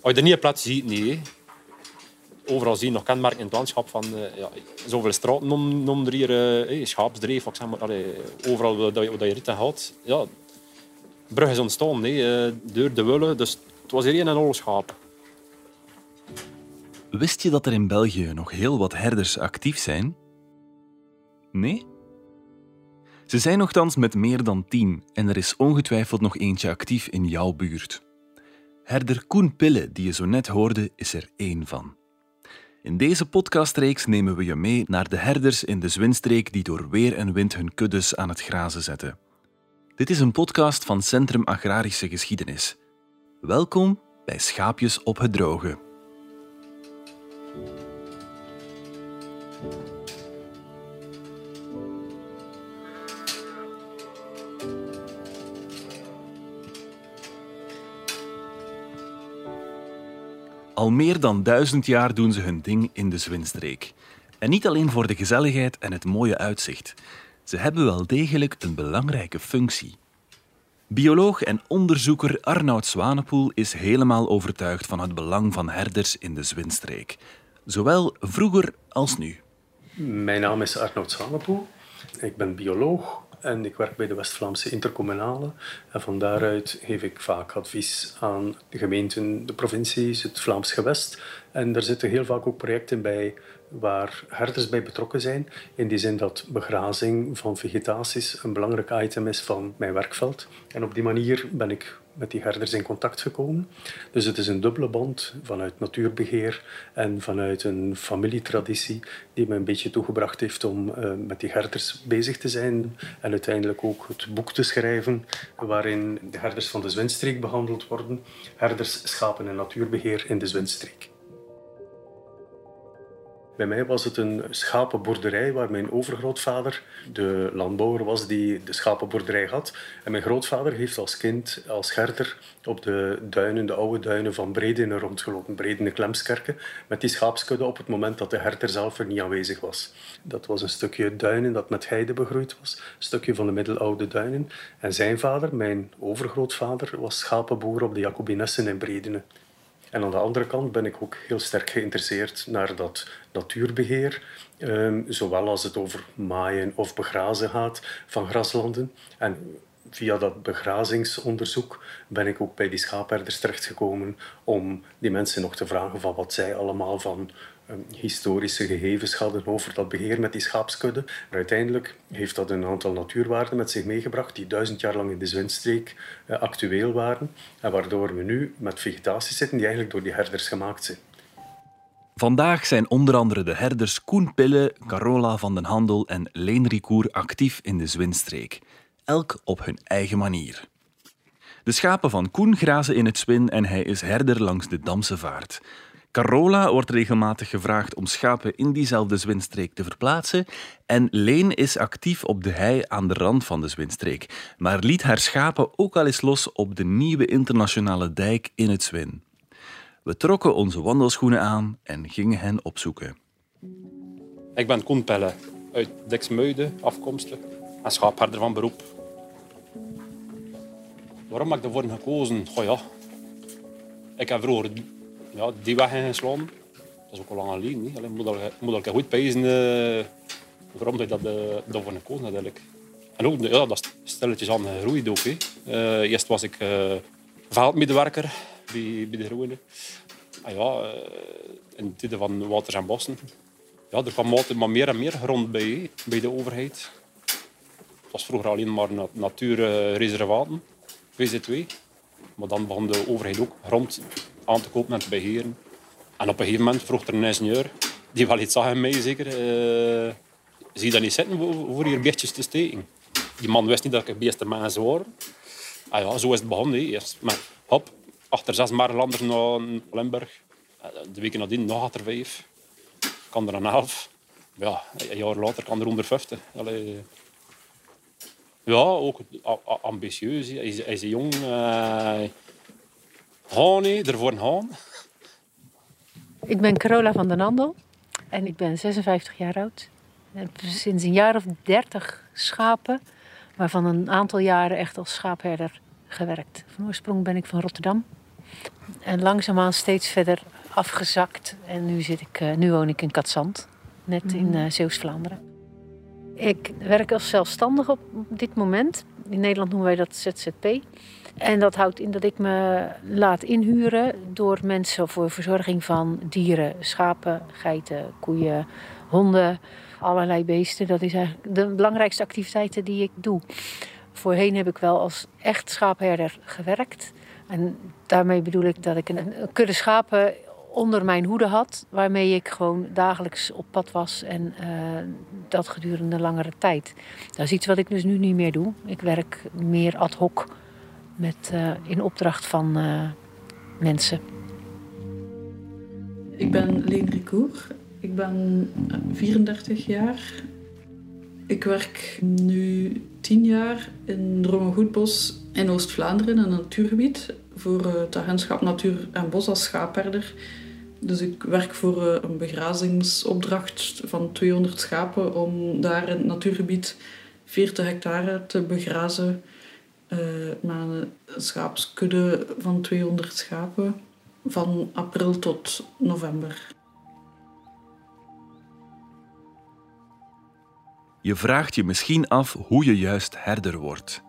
Als je er niet plaats ziet, niet. Overal zie je nog kenmerken in het landschap van eh, ja, zoveel straten noem er hier eh, hey, schaapsdreef, ik zeg maar, overal waar dat je, je rit en gaat. Ja, brug is ontstaan eh, door de willen, dus het was hier een en al schaap. Wist je dat er in België nog heel wat herders actief zijn? Nee? Ze zijn nogthans met meer dan tien en er is ongetwijfeld nog eentje actief in jouw buurt. Herder Koen Pille, die je zo net hoorde, is er één van. In deze podcastreeks nemen we je mee naar de herders in de Zwinstreek die door weer en wind hun kuddes aan het grazen zetten. Dit is een podcast van Centrum Agrarische Geschiedenis. Welkom bij Schaapjes op het Droge. Al meer dan duizend jaar doen ze hun ding in de Zwinstreek. En niet alleen voor de gezelligheid en het mooie uitzicht. Ze hebben wel degelijk een belangrijke functie. Bioloog en onderzoeker Arnoud Zwanepoel is helemaal overtuigd van het belang van herders in de Zwinstreek. Zowel vroeger als nu. Mijn naam is Arnoud Zwanepoel. Ik ben bioloog en ik werk bij de West-Vlaamse Intercommunale. En van daaruit geef ik vaak advies aan de gemeenten, de provincies, het Vlaams gewest. En er zitten heel vaak ook projecten bij waar herders bij betrokken zijn. In die zin dat begrazing van vegetaties een belangrijk item is van mijn werkveld. En op die manier ben ik met die herders in contact gekomen. Dus het is een dubbele band vanuit natuurbeheer en vanuit een familietraditie die me een beetje toegebracht heeft om uh, met die herders bezig te zijn en uiteindelijk ook het boek te schrijven waarin de herders van de Zwinstreek behandeld worden. Herders, schapen en natuurbeheer in de Zwinstreek. Bij mij was het een schapenboerderij waar mijn overgrootvader de landbouwer was die de schapenboerderij had. En mijn grootvader heeft als kind, als herder, op de duinen, de oude duinen van Bredene rondgelopen, Bredene Klemskerken, met die schaapskudde op het moment dat de herder zelf er niet aanwezig was. Dat was een stukje duinen dat met heide begroeid was, een stukje van de middeloude duinen. En zijn vader, mijn overgrootvader, was schapenboer op de Jacobinessen in Bredene. En aan de andere kant ben ik ook heel sterk geïnteresseerd naar dat natuurbeheer, um, zowel als het over maaien of begrazen gaat van graslanden. En via dat begrazingsonderzoek ben ik ook bij die schaapherders terechtgekomen om die mensen nog te vragen van wat zij allemaal van historische gegevens hadden over dat beheer met die schaapskudde. Uiteindelijk heeft dat een aantal natuurwaarden met zich meegebracht die duizend jaar lang in de Zwinstreek uh, actueel waren en waardoor we nu met vegetatie zitten die eigenlijk door die herders gemaakt zijn. Vandaag zijn onder andere de herders Koen Pille, Carola van den Handel en Leen Ricoeur actief in de Zwinstreek. Elk op hun eigen manier. De schapen van Koen grazen in het Zwin en hij is herder langs de Damse Vaart. Carola wordt regelmatig gevraagd om schapen in diezelfde zwinstreek te verplaatsen. En Leen is actief op de hei aan de rand van de zwinstreek, maar liet haar schapen ook al eens los op de nieuwe internationale dijk in het Zwin. We trokken onze wandelschoenen aan en gingen hen opzoeken. Ik ben Koen Pelle, uit Dixmuiden afkomstig en schaapherder van beroep. Waarom heb ik ervoor gekozen? Goh ik heb vroeger ja, die weg ingeslaan. Dat is ook al lang geleden. Niet? Alleen moet al, moet al goed pijzen uh, waarom je dat, uh, gekozen hebt. Eigenlijk. En ook, ja, dat is stilletjes aan gegroeid ook. Uh, eerst was ik veldmedewerker bij, bij de groene. Ah, ja, in de tijden van waters en bossen. Ja, er kwam altijd maar meer en meer grond bij, bij de overheid. Het was vroeger alleen maar nat natuurreservaten, VZ2. Maar dan begon de overheid ook grond aan te kopen en te beheren. En op een gegeven moment vroeg er een ingenieur, die wel iets zag in mij zeker, uh, zie je dat niet zitten voor hier beestjes te steken? Die man wist niet dat ik beesten mensen waren. Ah ja, zo is het begonnen. Eerst met, hop, achter zes Maarlanders naar Limburg. De weken nadien nog achter vijf. Kan er een elf. Ja, een jaar later kan er 150. Allee. Ja, ook ambitieus. Hij is, hij is jong. Uh, nee, ervoor gaan. Ik ben Carola van den Andel en ik ben 56 jaar oud. Ik heb sinds een jaar of 30 schapen, waarvan een aantal jaren echt als schaapherder gewerkt. Van oorsprong ben ik van Rotterdam. En langzaamaan steeds verder afgezakt. En nu, zit ik, eh, nu woon ik in Katzand, net in uh, Zeeuws-Vlaanderen. Ik werk als zelfstandige op dit moment. In Nederland noemen wij dat ZZP. En dat houdt in dat ik me laat inhuren door mensen voor verzorging van dieren. Schapen, geiten, koeien, honden, allerlei beesten. Dat is eigenlijk de belangrijkste activiteiten die ik doe. Voorheen heb ik wel als echt schaapherder gewerkt. En daarmee bedoel ik dat ik een, kudde schapen onder mijn hoede had, waarmee ik gewoon dagelijks op pad was en uh, dat gedurende langere tijd. Dat is iets wat ik dus nu niet meer doe. Ik werk meer ad hoc met, uh, in opdracht van uh, mensen. Ik ben Leen Ricoeur. Ik ben 34 jaar. Ik werk nu 10 jaar in Dromengoedbos in Oost-Vlaanderen, een natuurgebied, voor het agentschap Natuur en Bos als schaapherder. Dus ik werk voor een begrazingsopdracht van 200 schapen om daar in het natuurgebied 40 hectare te begrazen uh, met een schaapskudde van 200 schapen van april tot november. Je vraagt je misschien af hoe je juist herder wordt.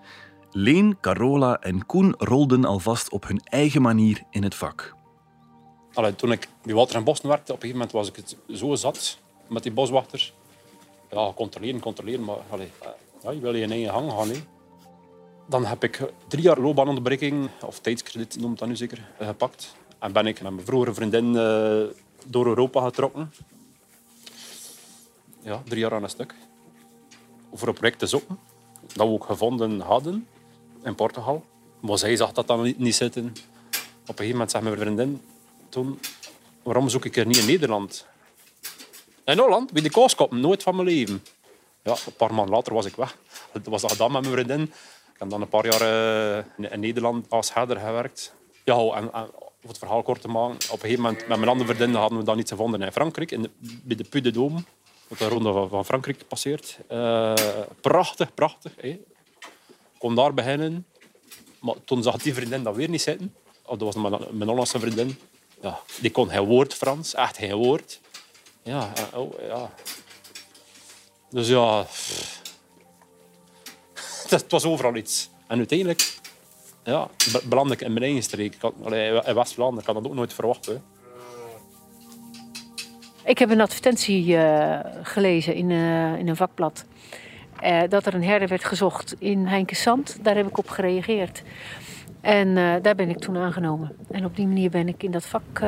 Leen, Carola en Koen rolden alvast op hun eigen manier in het vak. Allee, toen ik bij Walter en Bossen werkte, op een gegeven moment was ik het zo zat met die boswachters. Ja, controleren, controleren, maar allee, ja, je wil je in eigen gang gaan. Hè. Dan heb ik drie jaar loopbaanonderbreking, of tijdskrediet noemt dat nu zeker, gepakt. En ben ik met mijn vroegere vriendin uh, door Europa getrokken. Ja, drie jaar aan een stuk. Voor een project te zoeken. Dat we ook gevonden hadden in Portugal. Maar zij zag dat dan niet, zitten. Op een gegeven moment zei mijn vriendin toen, waarom zoek ik er niet in Nederland? In Holland, bij de kooskoppen, nooit van mijn leven. Ja, een paar maanden later was ik weg. Dat was dat gedaan met mijn vriendin. Heb dan een paar jaar uh, in Nederland als herder gewerkt. Ja, en, en om het verhaal kort te maken, op een gegeven moment met mijn andere vriendin hadden we dan iets gevonden in Frankrijk, in de, bij de Puy de Dôme, wat de ronde van, Frankrijk passeert. Uh, prachtig, prachtig. Ik kon daar beginnen. Maar toen zag die vriendin dat weer niet zitten. Oh, dat was mijn, mijn Hollandse vriendin. Ja, die kon geen woord Frans, echt geen woord. Ja, oh, ja. Dus ja, het was overal iets. En uiteindelijk ja, beland ik in mijn eigen streek. in West-Vlaanderen kan dat ook nooit verwachten. Ik heb een advertentie uh, gelezen in, uh, in een vakblad. Uh, dat er een herder werd gezocht in Heinkesand. Daar heb ik op gereageerd. En daar ben ik toen aangenomen. En op die manier ben ik in dat vak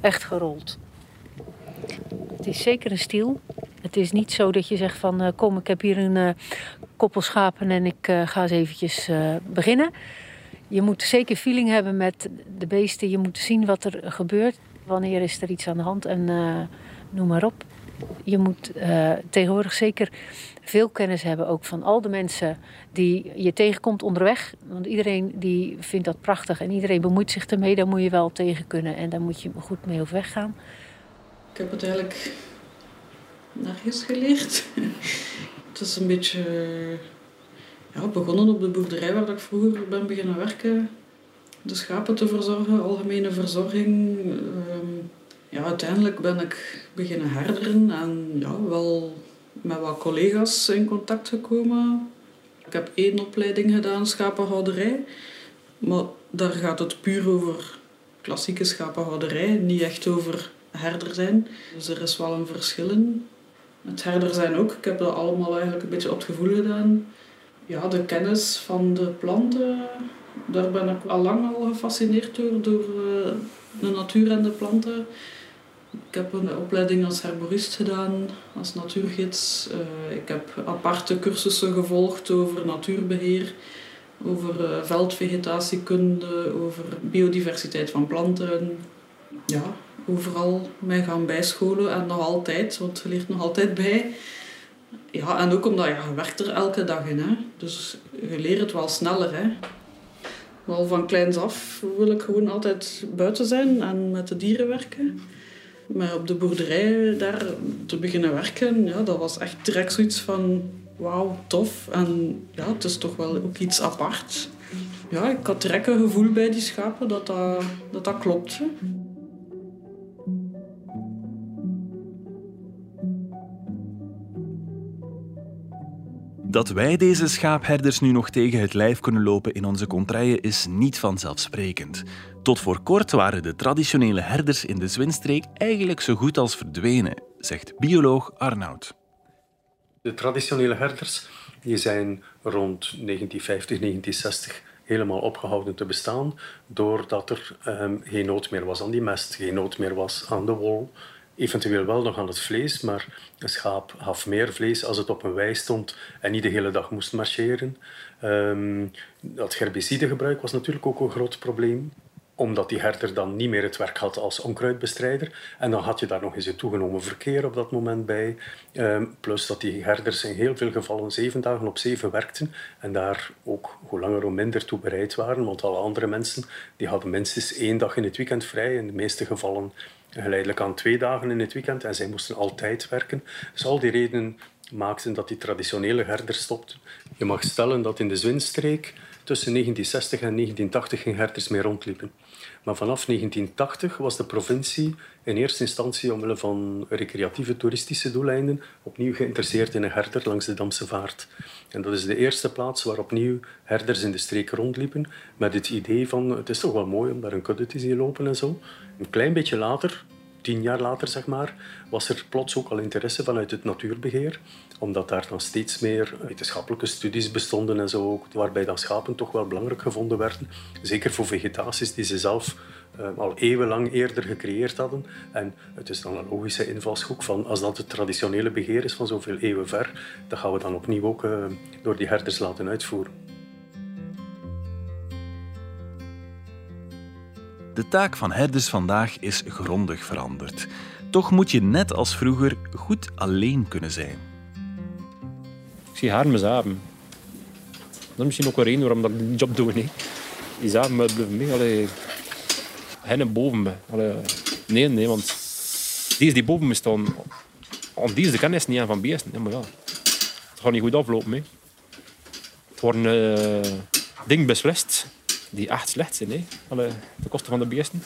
echt gerold. Het is zeker een stiel. Het is niet zo dat je zegt van kom ik heb hier een koppel schapen en ik ga eens eventjes beginnen je moet zeker feeling hebben met de beesten. Je moet zien wat er gebeurt. Wanneer is er iets aan de hand en uh, noem maar op. Je moet tegenwoordig zeker veel kennis hebben ook van al de mensen die je tegenkomt onderweg. Want iedereen die vindt dat prachtig en iedereen bemoeit zich ermee. Daar moet je wel tegen kunnen en daar moet je goed mee overweg gaan. Ik heb het eigenlijk nergens geleerd. Het is een beetje ja, begonnen op de boerderij waar ik vroeger ben beginnen werken. De schapen te verzorgen, algemene verzorging. Ehm, ja, uiteindelijk ben ik beginnen herderen en ja, wel met wat collega's in contact gekomen. Ik heb één opleiding gedaan, schapenhouderij. Maar daar gaat het puur over klassieke schapenhouderij, niet echt over herder zijn. Dus er is wel een verschil in. Het herder zijn ook. Ik heb dat allemaal eigenlijk een beetje op het gevoel gedaan ja, de kennis van de planten, daar ben ik al lang al gefascineerd door, door eh, de natuur en de planten. Ik heb een opleiding als herborist gedaan, als natuurgids. Uh, ik heb aparte cursussen gevolgd over natuurbeheer, over uh, veldvegetatiekunde, over biodiversiteit van planten. Ja, overal mij gaan bijscholen en nog altijd, want je leert nog altijd bij. Ja, en ook omdat ja, je werkt er elke dag in. Hè. Dus je leert het wel sneller. Hè. Wel van kleins af wil ik gewoon altijd buiten zijn en met de dieren werken. Maar op de boerderij daar te beginnen werken, ja, dat was echt direct zoiets van wauw, tof. En ja, het is toch wel ook iets apart. ja, ik had direct een gevoel bij die schapen dat dat, dat, dat klopt. Dat wij deze schaapherders nu nog tegen het lijf kunnen lopen in onze contraien is niet vanzelfsprekend. Tot voor kort waren de traditionele herders in de Zwinstreek eigenlijk zo goed als verdwenen, zegt bioloog Arnoud. De traditionele herders die zijn rond 1950, 1960 helemaal opgehouden te bestaan, doordat er um, geen nood meer was aan die mest, geen nood meer was aan de wol, eventueel wel nog aan het vlees, maar een schaap gaf meer vlees als het op een wei stond en niet de hele dag moest marcheren. Um, dat herbicidegebruik was natuurlijk ook een groot probleem omdat die herder dan niet meer het werk had als onkruidbestrijder. En dan had je daar nog eens een toegenomen verkeer op dat moment bij. Um, plus dat die herders in heel veel gevallen zeven dagen op zeven werkten. En daar ook hoe langer hoe minder toe bereid waren. Want alle andere mensen die hadden minstens één dag in het weekend vrij. In de meeste gevallen geleidelijk aan twee dagen in het weekend. En zij moesten altijd werken. Dus al die redenen maakten dat die traditionele herders stopten. Je mag stellen dat in de Zwinstreek tussen 1960 en 1980 geen herders meer rondliepen. Maar vanaf 1980 was de provincie in eerste instantie omwille van recreatieve toeristische doeleinden opnieuw geïnteresseerd in een herder langs de Damse Vaart. En dat is de eerste plaats waar opnieuw herders in de streek rondliepen met het idee van het is toch wel mooi om daar een kudde te zien lopen en zo. Een klein beetje later, tien jaar later zeg maar, was er plots ook al interesse vanuit het natuurbeheer, omdat daar dan steeds meer wetenschappelijke studies bestonden en zo, waarbij dan schapen toch wel belangrijk gevonden werden, zeker voor vegetaties die ze zelf uh, al eeuwenlang eerder gecreëerd hadden. En het is dan een logische invalshoek van als dat het traditionele beheer is van zoveel eeuwen ver, dat gaan we dan opnieuw ook uh, door die herders laten uitvoeren. De taak van herders vandaag is grondig veranderd. Toch moet je net als vroeger goed alleen kunnen zijn. Ik zie haar hebben. Dat is misschien ook een reden waarom ik die job doe. Nee. Die zagen blijven mee. Allee, boven me. Nee, nee, want die is die boven me staan. Die is de kennis niet aan van beesten. Maar ja, het gaat niet goed aflopen. Mee. Het wordt een uh, ding beslist die echt slecht zijn. Hè. Allee, de kosten van de beesten.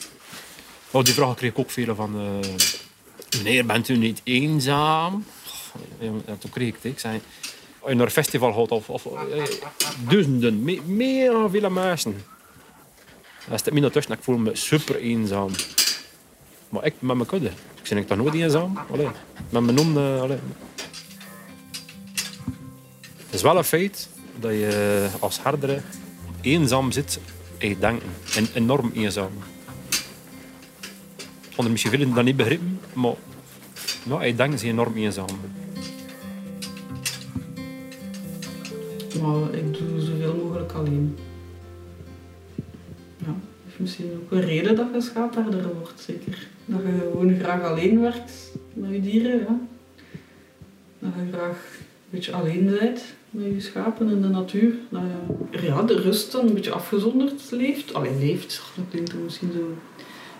Oh, die vraag kreeg ik ook veel van... Uh, meneer, bent u niet eenzaam? Toen kreeg ik het. Ik zei, als je naar een festival gaat of, eh, duizenden, me, meer dan veel mensen. Dan staat me tussen ik voel me super eenzaam. Maar ik met mijn kudde. Ik ben toch nooit eenzaam? Met mijn noem... Het is wel een feit dat je als herder eenzaam zit denk En enorm eenzaam. Onder misschien willen dat niet begrijpen, maar ik denk ze enorm eenzaam. Maar ik doe zoveel mogelijk alleen. Ja, is misschien ook een reden dat je schaapherder wordt, zeker. Dat je gewoon graag alleen werkt met je dieren, ja. Dat je graag beetje alleen bent met je schapen in de natuur. Je ja, de rust dan een beetje afgezonderd leeft. Alleen leeft, dat klinkt misschien zo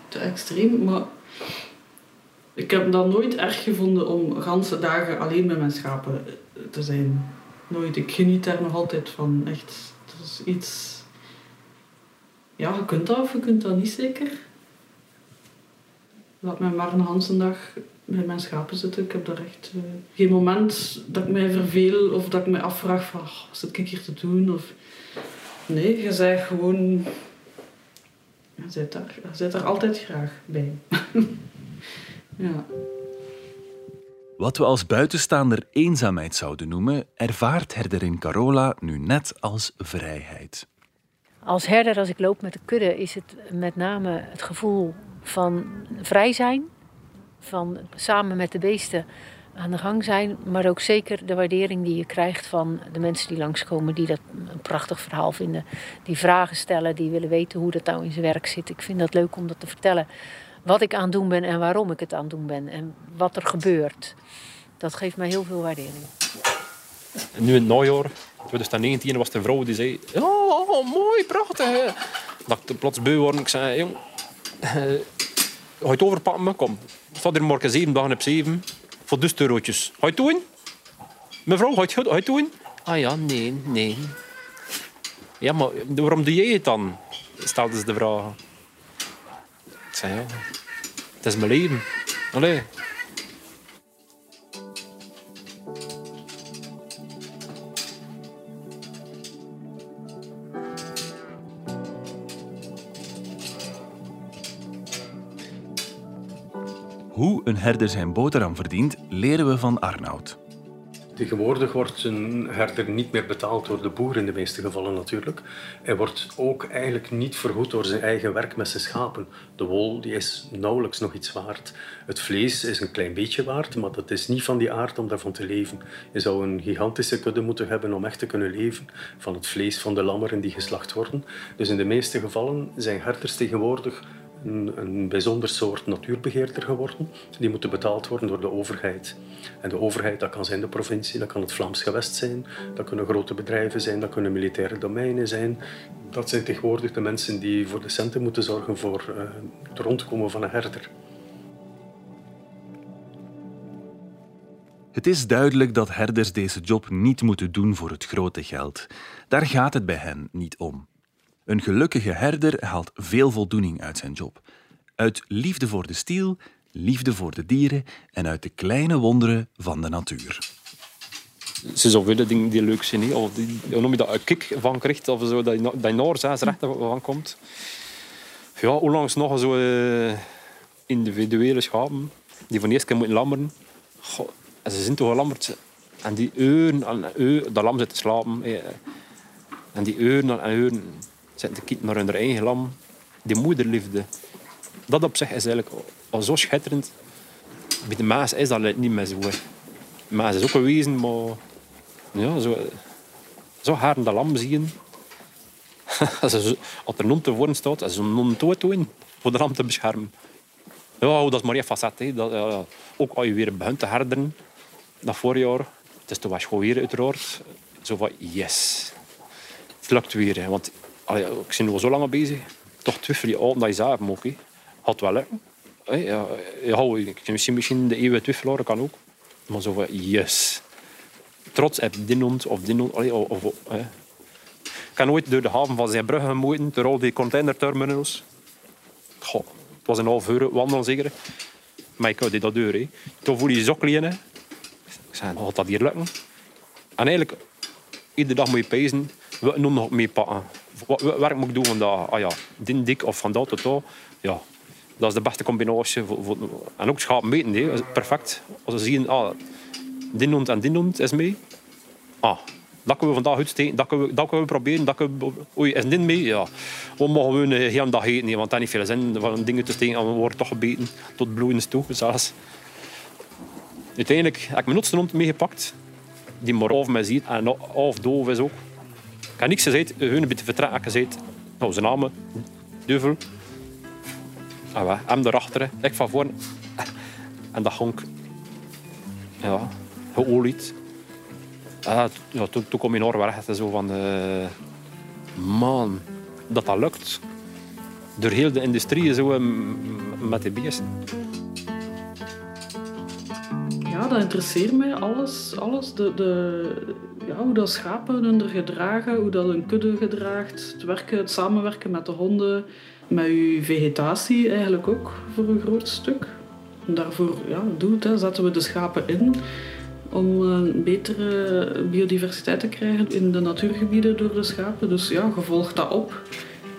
te extreem, maar ik heb dat nooit erg gevonden om ganse dagen alleen met mijn schapen te zijn. Nooit. Ik geniet daar nog altijd van. Echt, dat is iets... Ja, je kunt dat of je kunt dat niet zeker. Laat mij maar een ganse dag bij mijn schapen zitten. Ik heb daar echt uh, geen moment dat ik mij verveel of dat ik me afvraag van oh, wat zit ik hier te doen? Of... Nee, je bent gewoon... Je zit daar, je zit daar altijd graag bij. ja. Wat we als buitenstaander eenzaamheid zouden noemen, ervaart herderin Carola nu net als vrijheid. Als herder, als ik loop met de kudde, is het met name het gevoel van vrij zijn van samen met de beesten aan de gang zijn. Maar ook zeker de waardering die je krijgt van de mensen die langskomen, die dat een prachtig verhaal vinden. Die vragen stellen, die willen weten hoe dat nou in zijn werk zit. Ik vind dat leuk om dat te vertellen. Wat ik aan het doen ben en waarom ik het aan het doen ben. En wat er gebeurt. Dat geeft mij heel veel waardering. Nu in het najaar, 2019, was een vrouw die zei... Oh, mooi, prachtig. Dat ik plots beu worden. Ik zei, jong... Ga je het overpakken? Me? Kom. staat hier morgen zeven dagen op zeven. Voor dus eurotjes. Ga je het doen? Mevrouw, ga je het, doen? Ah ja, nee, nee. Ja, maar waarom doe jij het dan? Stelden ze de vraag. Ik zei, ja, het is mijn leven. Allee. Hoe een herder zijn boterham verdient, leren we van Arnoud. Tegenwoordig wordt een herder niet meer betaald door de boer in de meeste gevallen natuurlijk. Hij wordt ook eigenlijk niet vergoed door zijn eigen werk met zijn schapen. De wol die is nauwelijks nog iets waard. Het vlees is een klein beetje waard, maar dat is niet van die aard om daarvan te leven. Je zou een gigantische kudde moeten hebben om echt te kunnen leven van het vlees van de lammeren die geslacht worden. Dus in de meeste gevallen zijn herders tegenwoordig een, een bijzonder soort natuurbeheerder geworden. Die moeten betaald worden door de overheid. En de overheid, dat kan zijn de provincie, dat kan het Vlaams gewest zijn, dat kunnen grote bedrijven zijn, dat kunnen militaire domeinen zijn. Dat zijn tegenwoordig de mensen die voor de centen moeten zorgen voor uh, het rondkomen van een herder. Het is duidelijk dat herders deze job niet moeten doen voor het grote geld. Daar gaat het bij hen niet om. Een gelukkige herder haalt veel voldoening uit zijn job. Uit liefde voor de stiel, liefde voor de dieren en uit de kleine wonderen van de natuur. Zijn zoveel dingen die leuk zijn. Of die, noem je dat, een kick van krijgt, of zo, dat je, dat je rechten van komt. Ja, onlangs nog zo uh, individuele schapen die van de eerste keer moeten lammeren. Goh, ze zijn toch gelammerd. En die uren en uren, dat lam zit te slapen. Eh, en die uren en uren zitten te kijken naar hun eigen lam. Die moederliefde. Dat op zich is eigenlijk al zo schitterend. Bij de Maas is dat niet meer zo. Maas is ook een wezen, maar... Ja, zo, zo haar dat lam zien. als, er non te worden staat, als een non doen voor de lam te beschermen. Ja, dat is maar één facet. Ook als je weer begint te herderen, dat voorjaar, het is toch was gewoon weer uiteraard, zo van yes. Het lukt weer. Want allee, ik ben al zo lang bezig. Toch twijfel je altijd dat je zelf ook. Had wel lukken. Hey, ja, ja, ik misschien, misschien de eeuwige twijfelaar, kan ook. Maar zo van, yes. Trots heb dit hond of dit. Ik kan ooit door de haven van zijn bruggen moeten, door al die containerterminals. Goh, het was een half uur wandelen zeker. Maar ik had dat deur. Toen voel je je zo klein. Ik zei, gaat dat hier lukken? En eigenlijk, iedere dag moet je pezen, we nog meepakken wat werk moet ik doen vandaag? Ah ja, dit dik of van dat tot dat. Ja, dat is de beste combinatie. En ook schapen meten, perfect. Als we zien, ah, die hond en die hond is mee. Ah, dat kunnen we vandaag uitsteken, dat kunnen we, dat kunnen we proberen. Dat kunnen we, oei, is dit mee? Ja. We mogen we een hele dag eten, want dat heeft niet veel zin van dingen te steken. En we worden toch gebeten tot bloedens toe, zelfs. Uiteindelijk heb ik mijn nutste hond meegepakt. Die maar of mij ziet en of doof is ook. Ik heb niks gezegd, hun een beetje vertrekken gezegd. Nou, zijn namen, duvel. En we, hem ik van voren. En dat honk. Ja, geolied. Ja, toen, toen je naar weg. Het zo van... Uh, man, dat dat lukt. Door heel de industrie zo met die beesten. Ja, dat interesseert mij. Alles. alles. De, de, ja, hoe dat schapen hun er gedragen, hoe dat een kudde gedraagt, het werken, het samenwerken met de honden, met je vegetatie eigenlijk ook voor een groot stuk. En daarvoor ja, doet, hè, zetten we de schapen in om een betere biodiversiteit te krijgen in de natuurgebieden door de schapen. Dus ja, je volgt dat op.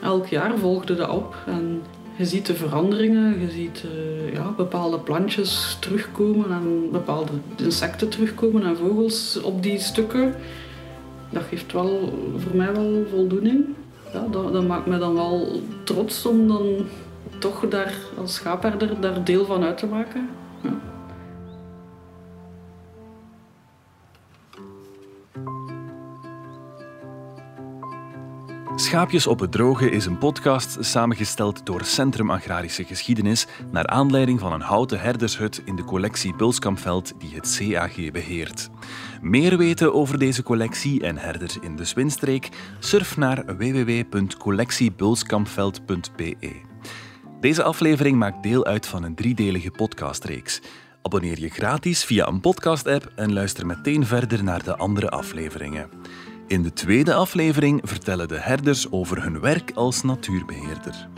Elk jaar volgde dat op en je ziet de veranderingen, je ziet uh, ja, bepaalde plantjes terugkomen en bepaalde insecten terugkomen en vogels op die stukken. Dat geeft wel voor mij wel voldoening. Ja, dat, dat maakt me dan wel trots om dan toch daar als schaapherder daar deel van uit te maken. Ja. Schaapjes op het Droge is een podcast samengesteld door Centrum Agrarische Geschiedenis naar aanleiding van een houten herdershut in de collectie Bulskampveld die het CAG beheert. Meer weten over deze collectie en herders in de Zwinstreek? Surf naar www.collectiebulskampveld.be. Deze aflevering maakt deel uit van een driedelige podcastreeks. Abonneer je gratis via een podcast-app en luister meteen verder naar de andere afleveringen. In de tweede aflevering vertellen de herders over hun werk als natuurbeheerder.